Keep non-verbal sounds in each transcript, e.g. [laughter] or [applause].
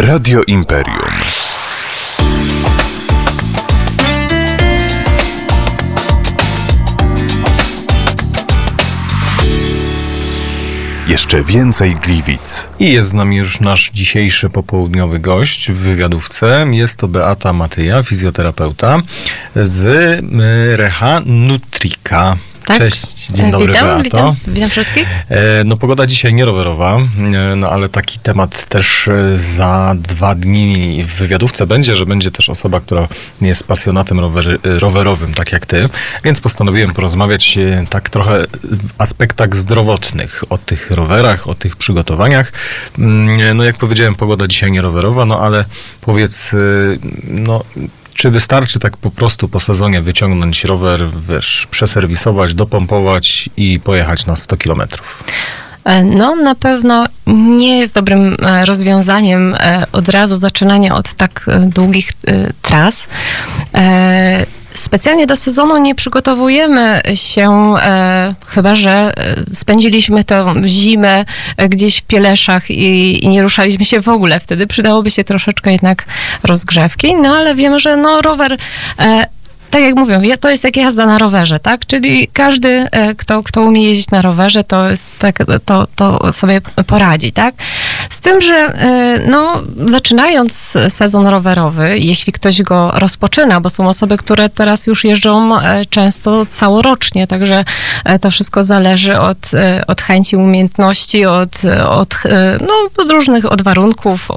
Radio Imperium. Jeszcze więcej Gliwic. I jest z nami już nasz dzisiejszy popołudniowy gość w wywiadówce. Jest to Beata Matyja, fizjoterapeuta z y, Reha Nutrika. Tak. Cześć, dzień dobry witam, Beato. witam, witam wszystkich. E, No pogoda dzisiaj nie rowerowa, e, no ale taki temat też e, za dwa dni w wywiadówce będzie, że będzie też osoba, która jest pasjonatem rowery, e, rowerowym, tak jak ty, więc postanowiłem porozmawiać e, tak trochę w aspektach zdrowotnych, o tych rowerach, o tych przygotowaniach. Mm, No jak powiedziałem, pogoda dzisiaj nie rowerowa, no ale powiedz, e, no czy wystarczy tak po prostu po sezonie wyciągnąć rower, wiesz, przeserwisować, dopompować i pojechać na 100 kilometrów? E, No, na pewno nie jest dobrym e, rozwiązaniem e, od razu zaczynanie od tak długich tras. Specjalnie do sezonu nie przygotowujemy się, e, chyba że e, spędziliśmy tę zimę e, gdzieś w Pieleszach i, i nie ruszaliśmy się w ogóle. Wtedy przydałoby się troszeczkę jednak rozgrzewki, no ale wiemy, że no rower e, tak jak mówią, to jest jak jazda na rowerze, tak? Czyli każdy, e, kto, kto umie jeździć na rowerze, to, jest tak, to, to sobie poradzi, tak? Z tym, że e, no, zaczynając sezon rowerowy, jeśli ktoś go rozpoczyna, bo są osoby, które teraz już jeżdżą e, często całorocznie, także e, to wszystko zależy od, e, od chęci, umiejętności, od, od, no, od różnych, od warunków.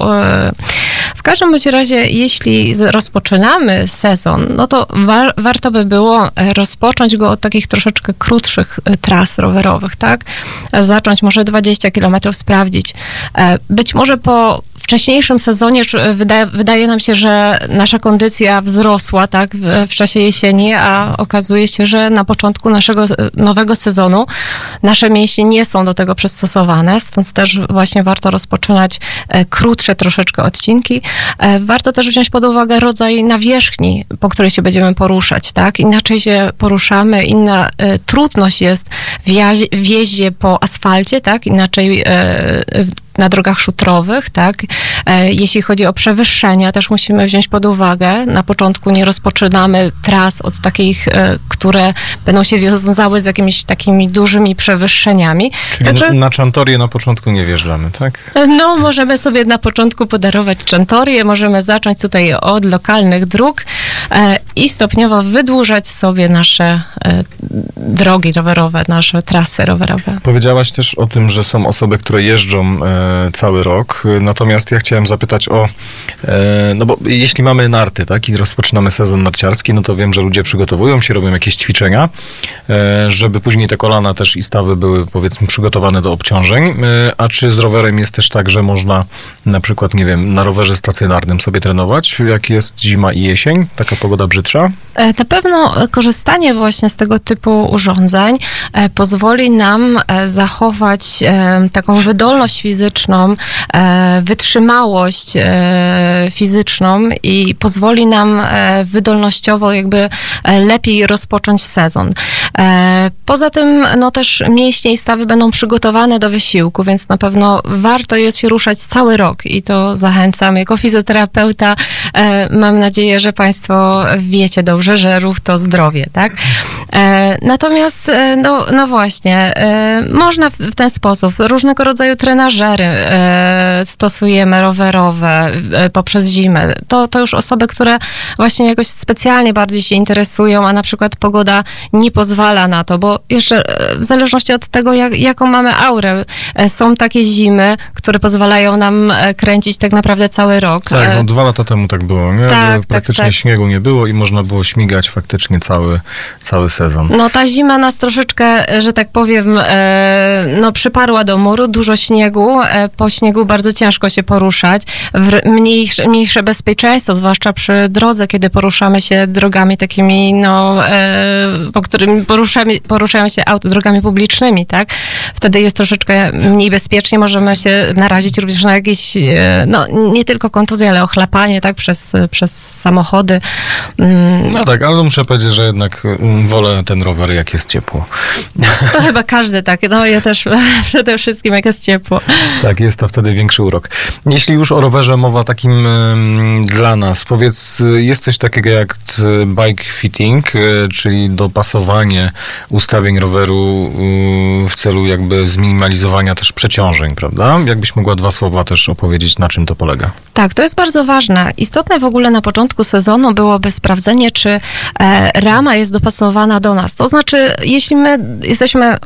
W każdym bądź razie, jeśli rozpoczynamy sezon, no to war, warto by było e, rozpocząć go od takich troszeczkę krótszych e, tras rowerowych, tak? Zacząć może 20 kilometrów sprawdzić. E, Być może po wcześniejszym sezonie czy- wydaje, wydaje nam się, że nasza kondycja wzrosła, tak, w, w czasie jesieni, a okazuje się, że na początku naszego e, nowego sezonu nasze mięśnie nie są do tego przystosowane, stąd też właśnie warto rozpoczynać e, krótsze troszeczkę odcinki. E, Warto też wziąć pod uwagę rodzaj nawierzchni, po której się będziemy poruszać, tak? Inaczej się poruszamy, inna e, trudność jest w, jazie, w jeździe po asfalcie, tak? Inaczej e, na drogach szutrowych, tak? E, Jeśli chodzi o przewyższenia, też musimy wziąć pod uwagę. Na początku nie rozpoczynamy tras od takich, e, które będą się wiązały z jakimiś takimi dużymi przewyższeniami. Czyli Także- na, czantorię na początku nie wjeżdżamy, tak? no, możemy sobie na początku podarować czantorię, możemy zacząć tutaj od lokalnych dróg e, i stopniowo wydłużać sobie nasze e, drogi rowerowe, nasze trasy rowerowe. Powiedziałaś też o tym, że są osoby, które jeżdżą e, cały rok. E, Natomiast ja chciałem zapytać o, e, no bo jeśli mamy narty, tak, i rozpoczynamy sezon narciarski, no to wiem, że ludzie przygotowują się, robią jakieś ćwiczenia, e, żeby później te kolana też i stawy były, powiedzmy, przygotowane do obciążeń. E, a czy z rowerem jest też tak, że można na przykład, nie wiem, na rowerze stacjonarnym sobie trenować, jak jest zima i jesień, taka pogoda brzydsza? E, Na pewno korzystanie właśnie z tego typu urządzeń e, pozwoli nam e, zachować e, taką wydolność fizyczną, e, wytrzymałość e, fizyczną i pozwoli nam e, wydolnościowo jakby e, lepiej rozpocząć sezon. E, Poza tym, no też mięśnie i stawy będą przygotowane do wysiłku, więc na pewno warto jest się ruszać cały rok i to zachęcam. Jako fizjoterapeuta e, mam nadzieję, że Państwo wiecie dobrze, że ruch to zdrowie, tak? E, Natomiast, e, no, no właśnie, e, można w- ten sposób, różnego rodzaju trenażery stosujemy rowerowe poprzez zimę. To, to już osoby, które właśnie jakoś specjalnie bardziej się interesują, a na przykład pogoda nie pozwala na to, bo jeszcze w zależności od tego, jak, jaką mamy aurę, są takie zimy, które pozwalają nam kręcić tak naprawdę cały rok. Tak, no dwa lata temu tak było, nie? tak, że tak, praktycznie tak. śniegu nie było i można było śmigać faktycznie cały, cały sezon. No ta zima nas troszeczkę, że tak powiem, e, no przyparła do muru, dużo śniegu, e, po śniegu bardzo ciężko się poruszać, w, mniejsze, mniejsze bezpieczeństwo, zwłaszcza przy drodze, kiedy poruszamy się drogami takimi, no, e, po którym poruszamy, poruszają się auto drogami publicznymi, tak? Wtedy jest troszeczkę mniej bezpiecznie, możemy się narazić również na jakieś, no nie tylko kontuzje, ale ochlapanie, tak? Przez, przez samochody. Mm, No tak, ale muszę powiedzieć, że jednak wolę wolę ten rower, jak jest ciepło. To chyba każdy tak. No ja też [laughs] przede wszystkim, jak jest ciepło. Tak, jest to wtedy większy urok. Jeśli już o rowerze mowa takim dla nas, powiedz, jest coś takiego jak t- bike fitting, y, czyli dopasowanie ustawień roweru w celu jakby zminimalizowania też przeciążeń, prawda? Jakbyś mogła dwa słowa też opowiedzieć, na czym to polega? Tak, to jest bardzo ważne. Istotne w ogóle na początku sezonu byłoby sprawdzenie, czy e, rama jest dopasowana do nas. To znaczy, jeśli my jesteśmy e,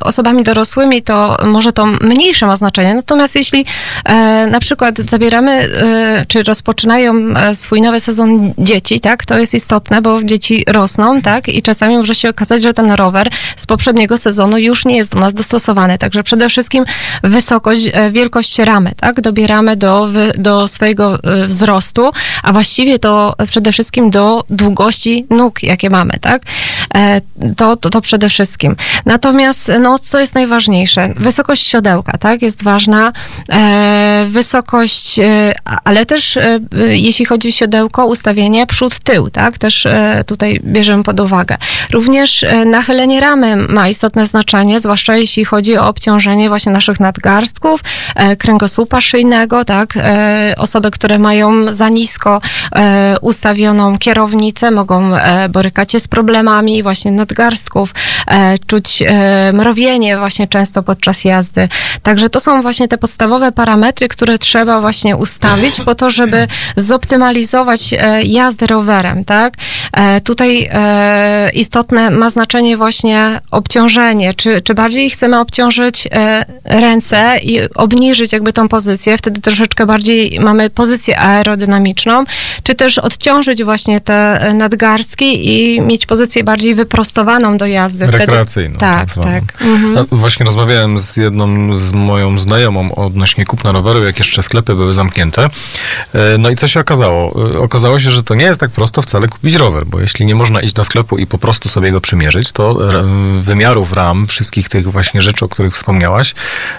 osobami dorosłymi, to może to mniejsze ma znaczenie. Natomiast jeśli e, na przykład zabieramy, e, czy rozpoczynają swój nowy sezon dzieci, tak, to jest istotne, bo dzieci rosną, tak, i czasami może się okazać, że ten rower z poprzedniego sezonu już nie jest do nas dostosowany. Także przede wszystkim wysokość, wielkość ramy, tak, dobieramy do, do swojego wzrostu, a właściwie to przede wszystkim do długości nóg, jakie mamy, tak? E, To, to, to przede wszystkim. Natomiast, no, co jest najważniejsze? Wysokość siodełka, tak? Jest ważna. E, Wysokość, e, ale też jeśli chodzi o siodełko, ustawienie przód-tył, tak? Też tutaj bierzemy pod uwagę. Również nachylenie ramy ma istotne znaczenie, zwłaszcza jeśli chodzi o obciążenie właśnie naszych nadgarstków, kręgosłupa szyjnego, tak? Osoby, które mają za nisko ustawioną kierownicę, mogą borykać się z problemami właśnie nadgarstków, e, czuć e, mrowienie właśnie często podczas jazdy. Także to są właśnie te podstawowe parametry, które trzeba właśnie ustawić po to, żeby zoptymalizować e, jazdę rowerem, tak? Tutaj istotne ma znaczenie właśnie obciążenie, czy, czy bardziej chcemy obciążyć ręce i obniżyć jakby tą pozycję, wtedy troszeczkę bardziej mamy pozycję aerodynamiczną, czy też odciążyć właśnie te nadgarstki i mieć pozycję bardziej wyprostowaną do jazdy. Wtedy, Rekreacyjną. tak, zwaną. tak. Mhm. No, właśnie rozmawiałem z jedną, z moją znajomą odnośnie kupna roweru, jak jeszcze sklepy były zamknięte. E, No i co się okazało? E, Okazało się, że to nie jest tak prosto wcale kupić rower, bo jeśli nie można iść do sklepu i po prostu sobie go przymierzyć, to wymiarów ram, wszystkich tych właśnie rzeczy, o których wspomniałaś,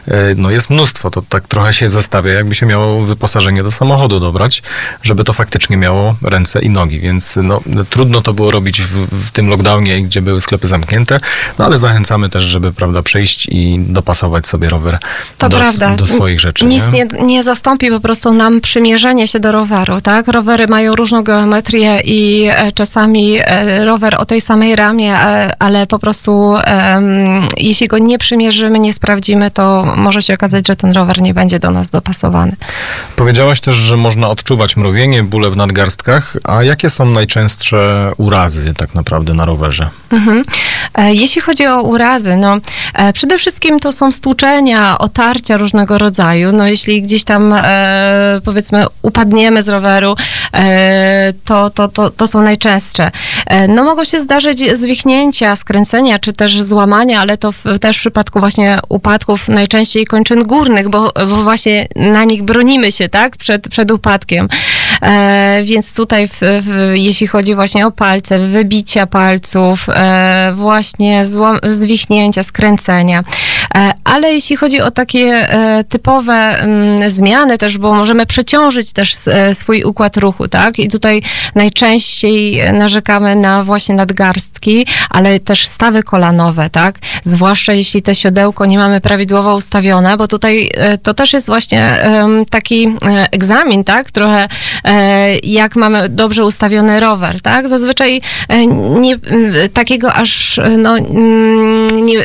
e, no jest mnóstwo. To tak trochę się zestawia, jakby się miało wyposażenie do samochodu dobrać, żeby to faktycznie miało ręce i nogi, więc no, trudno to było robić w, w tym lockdownie, gdzie były sklepy zamknięte, no ale zachęcamy też, żeby prawda, przyjść i dopasować sobie rower To do, prawda. do swoich rzeczy. Nic nie? nie, nie zastąpi po prostu nam przymierzenie się do roweru, tak? Rowery mają różną geometrię i e, czasami e, rower o tej samej ramie, e, ale po prostu jeśli go nie przymierzymy, nie sprawdzimy, to może się okazać, że ten rower nie będzie do nas dopasowany. Powiedziałaś też, że można odczuwać mrowienie, bóle w nadgarstkach, a jakie są najczęstsze urazy tak naprawdę na rowerze? Mhm. E, Jeśli chodzi o urazy, no e, przede wszystkim to są stłuczenia, otarcia różnego rodzaju. No jeśli gdzieś tam e, powiedzmy upadniemy z roweru, e, to, to, to, to są najczęstsze. E, no mogą się zdarzyć zwichnięcia, skręcenia, czy też złamania, ale to w, też w przypadku właśnie upadków najczęściej kończyn górnych, bo, bo właśnie na nich bronimy się, tak, przed, przed upadkiem. E, więc tutaj, w, w, jeśli chodzi właśnie o palce, wybicia palców, e, właśnie zwichnięcia, skręcenia. E, ale jeśli chodzi o takie e, typowe mm, zmiany też, bo możemy przeciążyć też e, swój układ ruchu, tak? I tutaj najczęściej narzekamy na właśnie nadgarstki, ale też stawy kolanowe, tak? Zwłaszcza jeśli te siodełko nie mamy prawidłowo ustawione, bo tutaj to też jest właśnie taki egzamin, tak? Trochę jak mamy dobrze ustawiony rower, tak? Zazwyczaj nie, takiego aż, no, mm, nie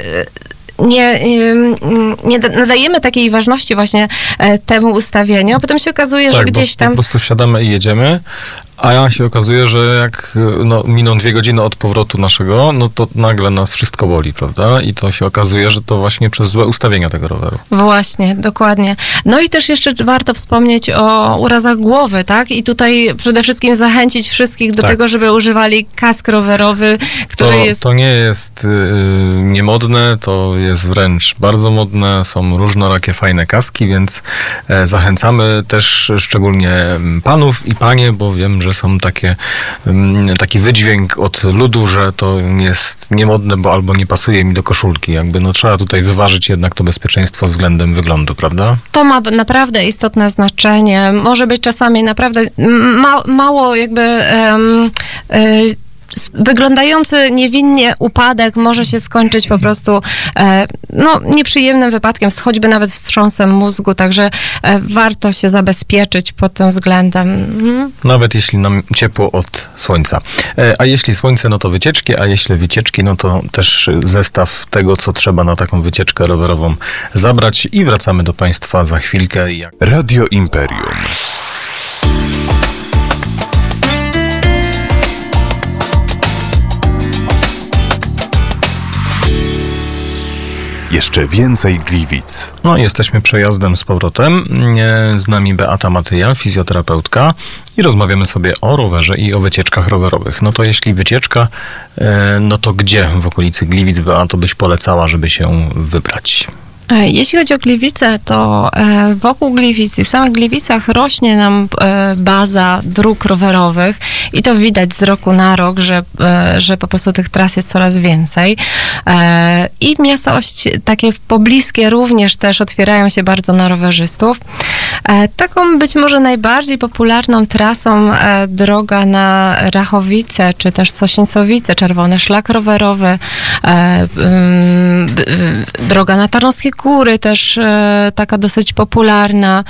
nie, nie da- nadajemy takiej ważności właśnie e, temu ustawieniu, a potem się okazuje, że tak, gdzieś bo tam... po prostu wsiadamy i jedziemy, a ja się okazuje, że jak no, miną dwie godziny od powrotu naszego, no to nagle nas wszystko boli, prawda? I to się okazuje, że to właśnie przez złe ustawienia tego roweru. Właśnie, dokładnie. No i też jeszcze warto wspomnieć o urazach głowy, tak? I tutaj przede wszystkim zachęcić wszystkich do Tak. tego, żeby używali kask rowerowy, który To, jest... to nie jest y, niemodne, to jest wręcz bardzo modne, są różnorakie fajne kaski, więc e, zachęcamy też szczególnie mm, panów i panie, bo wiem, że są takie, mm, taki wydźwięk od ludu, że to jest niemodne, bo albo nie pasuje mi do koszulki. Jakby no trzeba tutaj wyważyć jednak to bezpieczeństwo względem wyglądu, prawda? To ma naprawdę istotne znaczenie. Może być czasami naprawdę ma, mało jakby em, y, wyglądający niewinnie upadek może się skończyć po prostu e, no, nieprzyjemnym wypadkiem, choćby nawet wstrząsem mózgu, także e, warto się zabezpieczyć pod tym względem. Mhm. Nawet jeśli nam ciepło od słońca. E, A jeśli słońce, no to wycieczki, a jeśli wycieczki, no to też zestaw tego, co trzeba na taką wycieczkę rowerową zabrać i wracamy do Państwa za chwilkę. Jak Radio Imperium. Jeszcze więcej Gliwic. No, jesteśmy przejazdem z powrotem. Z nami Beata Matyja, fizjoterapeutka i rozmawiamy sobie o rowerze i o wycieczkach rowerowych. No to jeśli wycieczka, e, no to gdzie w okolicy Gliwic, Beato, byś polecała, żeby się wybrać? E, Jeśli chodzi o Gliwice, to e, wokół Gliwic i w samych Gliwicach rośnie nam e, baza dróg rowerowych i to widać z roku na rok, że, że po prostu tych tras jest coraz więcej. I miasta takie pobliskie również też otwierają się bardzo na rowerzystów. E, Taką być może najbardziej popularną trasą e, droga na Rachowice, czy też Sosińcowice, Czerwony Szlak Rowerowy, e, y, droga na Tarnowskie Góry też taka dosyć popularna,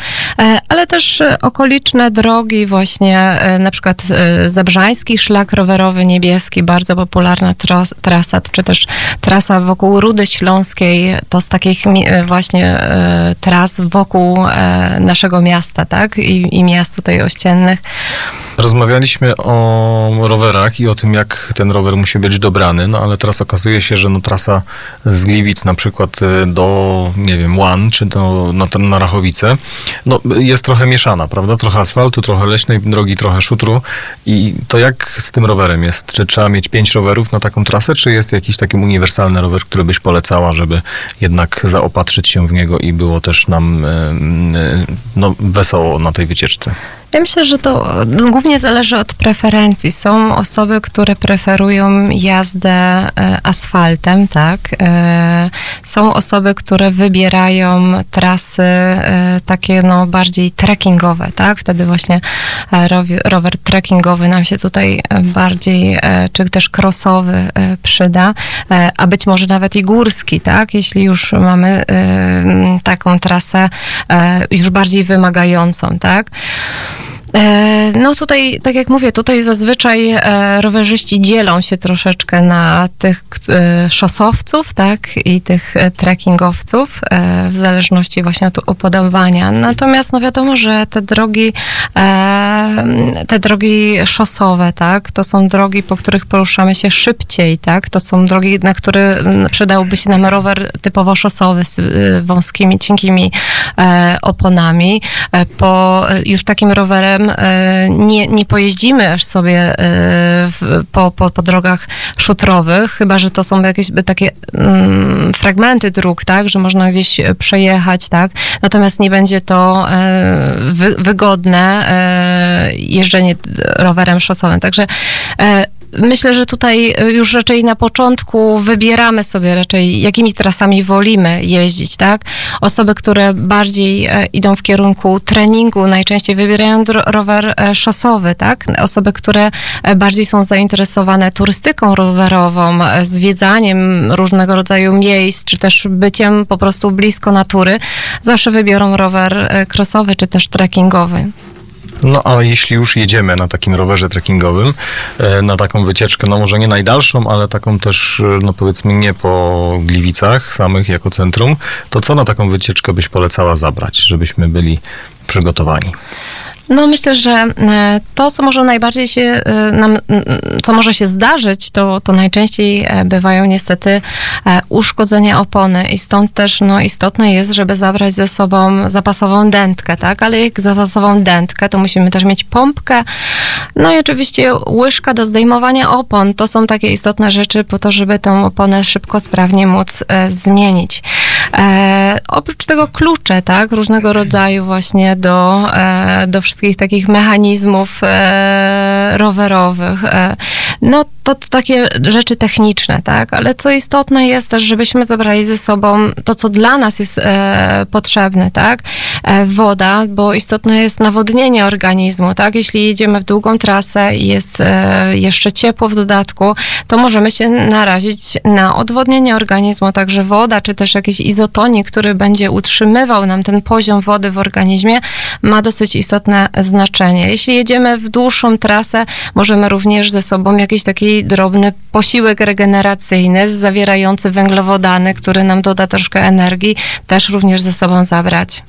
ale też e, okoliczne drogi właśnie, e, na przykład e, Zabrzański Szlak Rowerowy Niebieski, bardzo popularna tras, trasa, czy też trasa wokół Rudy Śląskiej, to z takich e, właśnie e, tras wokół e, naszego miasta, tak, i, i miast tutaj ościennych. Rozmawialiśmy o rowerach i o tym, jak ten rower musi być dobrany, no ale teraz okazuje się, że no, trasa z Gliwic na przykład y, do, nie wiem, Łan, czy do, na, na Rachowice, no jest trochę mieszana, prawda? Trochę asfaltu, trochę leśnej drogi, trochę szutru i to jak z tym rowerem jest? Czy trzeba mieć pięć rowerów na taką trasę, czy jest jakiś taki uniwersalny rower, który byś polecała, żeby jednak zaopatrzyć się w niego i było też nam y, y, no, wesoło na tej wycieczce? Ja myślę, że to głównie zależy od preferencji. Są osoby, które preferują jazdę e, asfaltem, tak. E, Są osoby, które wybierają trasy e, takie no bardziej trekkingowe, tak. Wtedy właśnie rower trekkingowy nam się tutaj bardziej, czy też crossowy przyda, a być może nawet i górski, tak. Jeśli już mamy taką trasę już bardziej wymagającą, tak. E, No tutaj, tak jak mówię, tutaj zazwyczaj e, rowerzyści dzielą się troszeczkę na tych e, szosowców, tak, i tych trekkingowców, w zależności właśnie od upodobania. Natomiast no wiadomo, że te drogi, te drogi szosowe, tak, to są drogi, po których poruszamy się szybciej, tak, to są drogi, na które przydałby się nam rower typowo szosowy z wąskimi, cienkimi oponami. Po już takim rowerem e, nie, nie pojeździmy aż sobie e, po, po, po drogach szutrowych, chyba że to są jakieś takie mm, fragmenty dróg, tak, że można gdzieś przejechać, tak. Natomiast nie będzie to e, wy, wygodne e, jeżdżenie rowerem szosowym. Także e, Myślę, że tutaj już raczej na początku wybieramy sobie raczej, jakimi trasami wolimy jeździć, tak? Osoby, które bardziej e, idą w kierunku treningu, najczęściej wybierają rower e, szosowy, tak? Osoby, które e, bardziej są zainteresowane turystyką rowerową, e, zwiedzaniem różnego rodzaju miejsc, czy też byciem po prostu blisko natury, zawsze wybiorą rower e, crossowy, czy też trekkingowy. No a jeśli już jedziemy na takim rowerze trekkingowym, e, na taką wycieczkę, no może nie najdalszą, ale taką też, e, no powiedzmy nie po Gliwicach samych jako centrum, to co na taką wycieczkę byś polecała zabrać, żebyśmy byli przygotowani? No myślę, że e, to, co może najbardziej się e, nam, co może się zdarzyć, to, to najczęściej e, bywają niestety uszkodzenia opony i stąd też no, istotne jest, żeby zabrać ze sobą zapasową dętkę, tak? Ale jak zapasową dętkę, to musimy też mieć pompkę, no i oczywiście łyżka do zdejmowania opon. To są takie istotne rzeczy po to, żeby tę oponę szybko, sprawnie móc zmienić. E, oprócz tego klucze, tak, różnego rodzaju właśnie do, e, do wszystkich takich mechanizmów e, rowerowych. E, no to, to takie rzeczy techniczne, tak, ale co istotne jest też, żebyśmy zabrali ze sobą to, co dla nas jest e, potrzebne, tak. e, woda, bo istotne jest nawodnienie organizmu, tak? Jeśli jedziemy w długą trasę i jest jeszcze ciepło w dodatku, to możemy się narazić na odwodnienie organizmu, także woda, czy też jakiś izotonik, który będzie utrzymywał nam ten poziom wody w organizmie, ma dosyć istotne znaczenie. Jeśli jedziemy w dłuższą trasę, możemy również ze sobą jakiś taki drobny posiłek regeneracyjny zawierający węglowodany, który nam doda troszkę energii, też również ze sobą zabrać.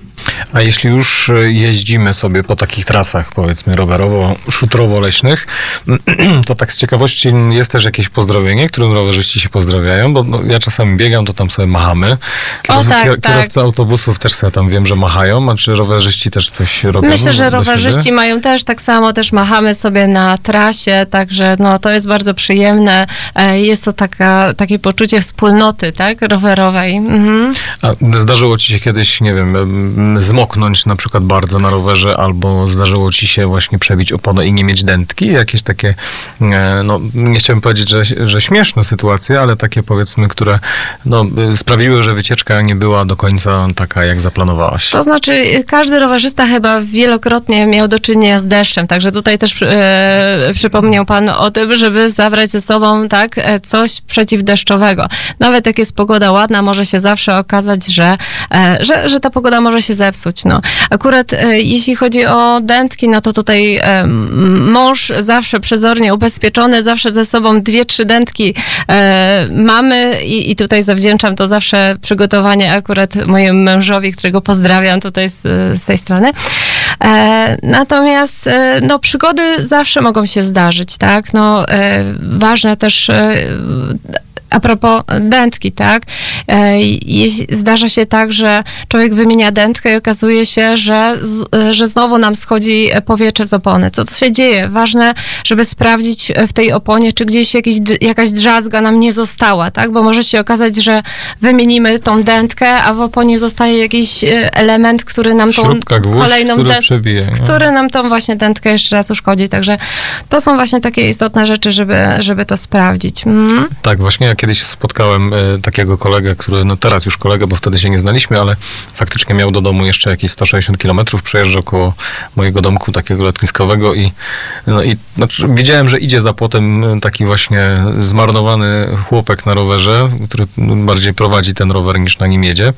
A jeśli już e, jeździmy sobie po takich trasach, powiedzmy rowerowo-szutrowo-leśnych, [clears throat] to tak z ciekawości jest też jakieś pozdrowienie, którym rowerzyści się pozdrawiają, bo no, ja czasami biegam, to tam sobie machamy. Kierow, O, tak, kier- tak. Kierowcy autobusów też sobie tam wiem, że machają, a czy rowerzyści też coś robią? Myślę, że rowerzyści siebie? mają też tak samo, też machamy sobie na trasie, także no, to jest bardzo przyjemne. E, Jest to taka, takie poczucie wspólnoty, tak, rowerowej. Mhm. A zdarzyło ci się kiedyś, nie wiem, em, zmoknąć na przykład bardzo na rowerze, albo zdarzyło ci się właśnie przebić oponę i nie mieć dętki? Jakieś takie, e, no nie chciałbym powiedzieć, że, że śmieszne sytuacje, ale takie powiedzmy, które no, sprawiły, że wycieczka nie była do końca taka, jak zaplanowałaś. To znaczy, każdy rowerzysta chyba wielokrotnie miał do czynienia z deszczem, także tutaj też e, przypomniał Pan o tym, żeby zabrać ze sobą tak e, coś przeciwdeszczowego. Nawet jak jest pogoda ładna, może się zawsze okazać, że, e, że, że ta pogoda może się zepsuć. No. Akurat e, jeśli chodzi o dętki, no to tutaj mąż zawsze przezornie ubezpieczony, zawsze ze sobą dwie, trzy dętki e, mamy i, i tutaj zawdzięczam to zawsze przygotowanie akurat mojemu mężowi, którego pozdrawiam tutaj z, z tej strony. E, natomiast e, no, przygody zawsze mogą się zdarzyć, tak? No, e, ważne też e, a propos dętki, tak? E, Zdarza się tak, że człowiek wymienia dętkę i okazuje się, że, że znowu nam schodzi powietrze z opony. Co to się dzieje? Ważne, żeby sprawdzić w tej oponie, czy gdzieś jakiś, jakaś drzazga nam nie została, tak? Bo może się okazać, że wymienimy tą dętkę, a w oponie zostaje jakiś e, element, który nam tą Śrubka, gwóźdź, kolejną który przebije. no. który nam tą właśnie dętkę jeszcze raz uszkodzi. Także to są właśnie takie istotne rzeczy, żeby, żeby to sprawdzić. Mhm. Tak, właśnie ja kiedyś spotkałem e, takiego kolegę, który, no teraz już kolegę, bo wtedy się nie znaliśmy, ale faktycznie miał do domu jeszcze jakieś 160 kilometrów, przejeżdżał koło mojego domku takiego letniskowego i, no i znaczy, widziałem, że idzie za płotem e, taki właśnie zmarnowany chłopek na rowerze, który bardziej prowadzi ten rower niż na nim jedzie.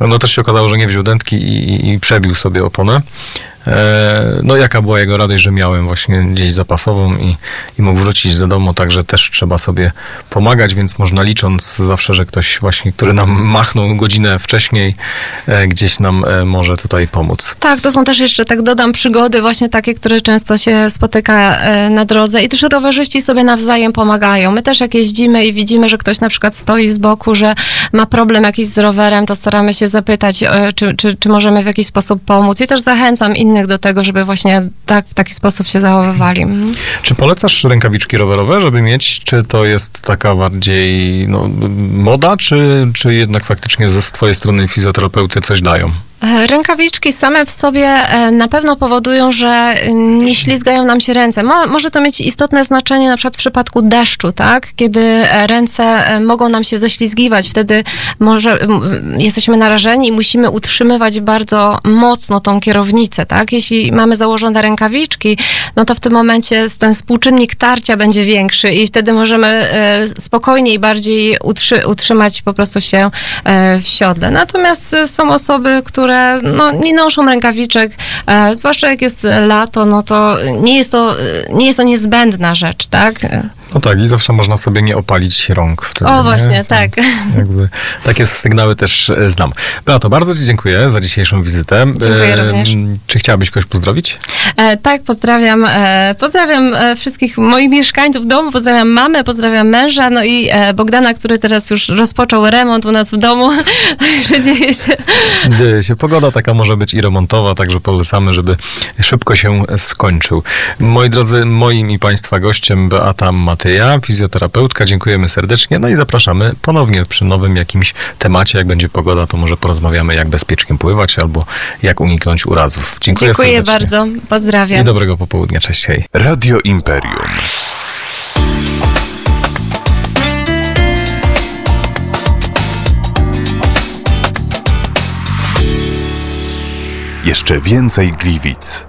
No też się okazało, że nie wziął dętki i, i przebił sobie oponę. E, No jaka była jego radość, że miałem właśnie gdzieś zapasową i, i mógł wrócić do domu, także też trzeba sobie pomagać, więc można licząc zawsze, że ktoś właśnie, który nam machnął godzinę wcześniej, e, gdzieś nam e, może tutaj pomóc. Tak, to są też jeszcze, tak dodam, przygody właśnie takie, które często się spotyka na drodze i też rowerzyści sobie nawzajem pomagają. My też jak jeździmy i widzimy, że ktoś na przykład stoi z boku, że ma problem jakiś z rowerem, to staramy się zapytać, czy, czy, czy możemy w jakiś sposób pomóc. I też zachęcam innych do tego, żeby właśnie tak, w taki sposób się zachowywali. Mhm. Czy polecasz rękawiczki rowerowe, żeby mieć? Czy to jest taka bardziej no, moda, czy, czy jednak faktycznie ze z twojej strony fizjoterapeuty coś dają? E, Rękawiczki same w sobie e, na pewno powodują, że e, nie ślizgają nam się ręce. Mo, może to mieć istotne znaczenie na przykład w przypadku deszczu, tak? Kiedy ręce mogą nam się ześlizgiwać, wtedy może jesteśmy narażeni i musimy utrzymywać bardzo mocno tą kierownicę, tak? Jeśli mamy założone rękawiczki, no to w tym momencie ten współczynnik tarcia będzie większy i wtedy możemy spokojniej bardziej utrzy, utrzymać po prostu się w siodle. Natomiast są osoby, które no, nie noszą rękawiczek, e, zwłaszcza jak jest lato, no to nie jest to, nie jest to niezbędna rzecz, tak? No tak, i zawsze można sobie nie opalić rąk wtedy. O, nie? właśnie, Więc tak. [laughs] Jakby takie sygnały też e, znam. Beato, bardzo Ci dziękuję za dzisiejszą wizytę. Dziękuję E, również. Czy chciałabyś kogoś pozdrowić? E, tak, pozdrawiam, e, pozdrawiam e, wszystkich moich mieszkańców domu, pozdrawiam mamę, pozdrawiam męża, no i e, Bogdana, który teraz już rozpoczął remont u nas w domu, [laughs] także dzieje się. Dzieje się. Pogoda taka może być i remontowa, także polecamy, żeby szybko się skończył. Moi drodzy, moim i Państwa gościem Beata Matyja, fizjoterapeutka. Dziękujemy serdecznie. No i zapraszamy ponownie przy nowym jakimś temacie. Jak będzie pogoda, to może porozmawiamy, jak bezpiecznie pływać albo jak uniknąć urazów. Dziękuję, Dziękuję serdecznie. bardzo, pozdrawiam. I dobrego popołudnia. Cześć, hej. Radio Imperium. Jeszcze więcej Gliwic.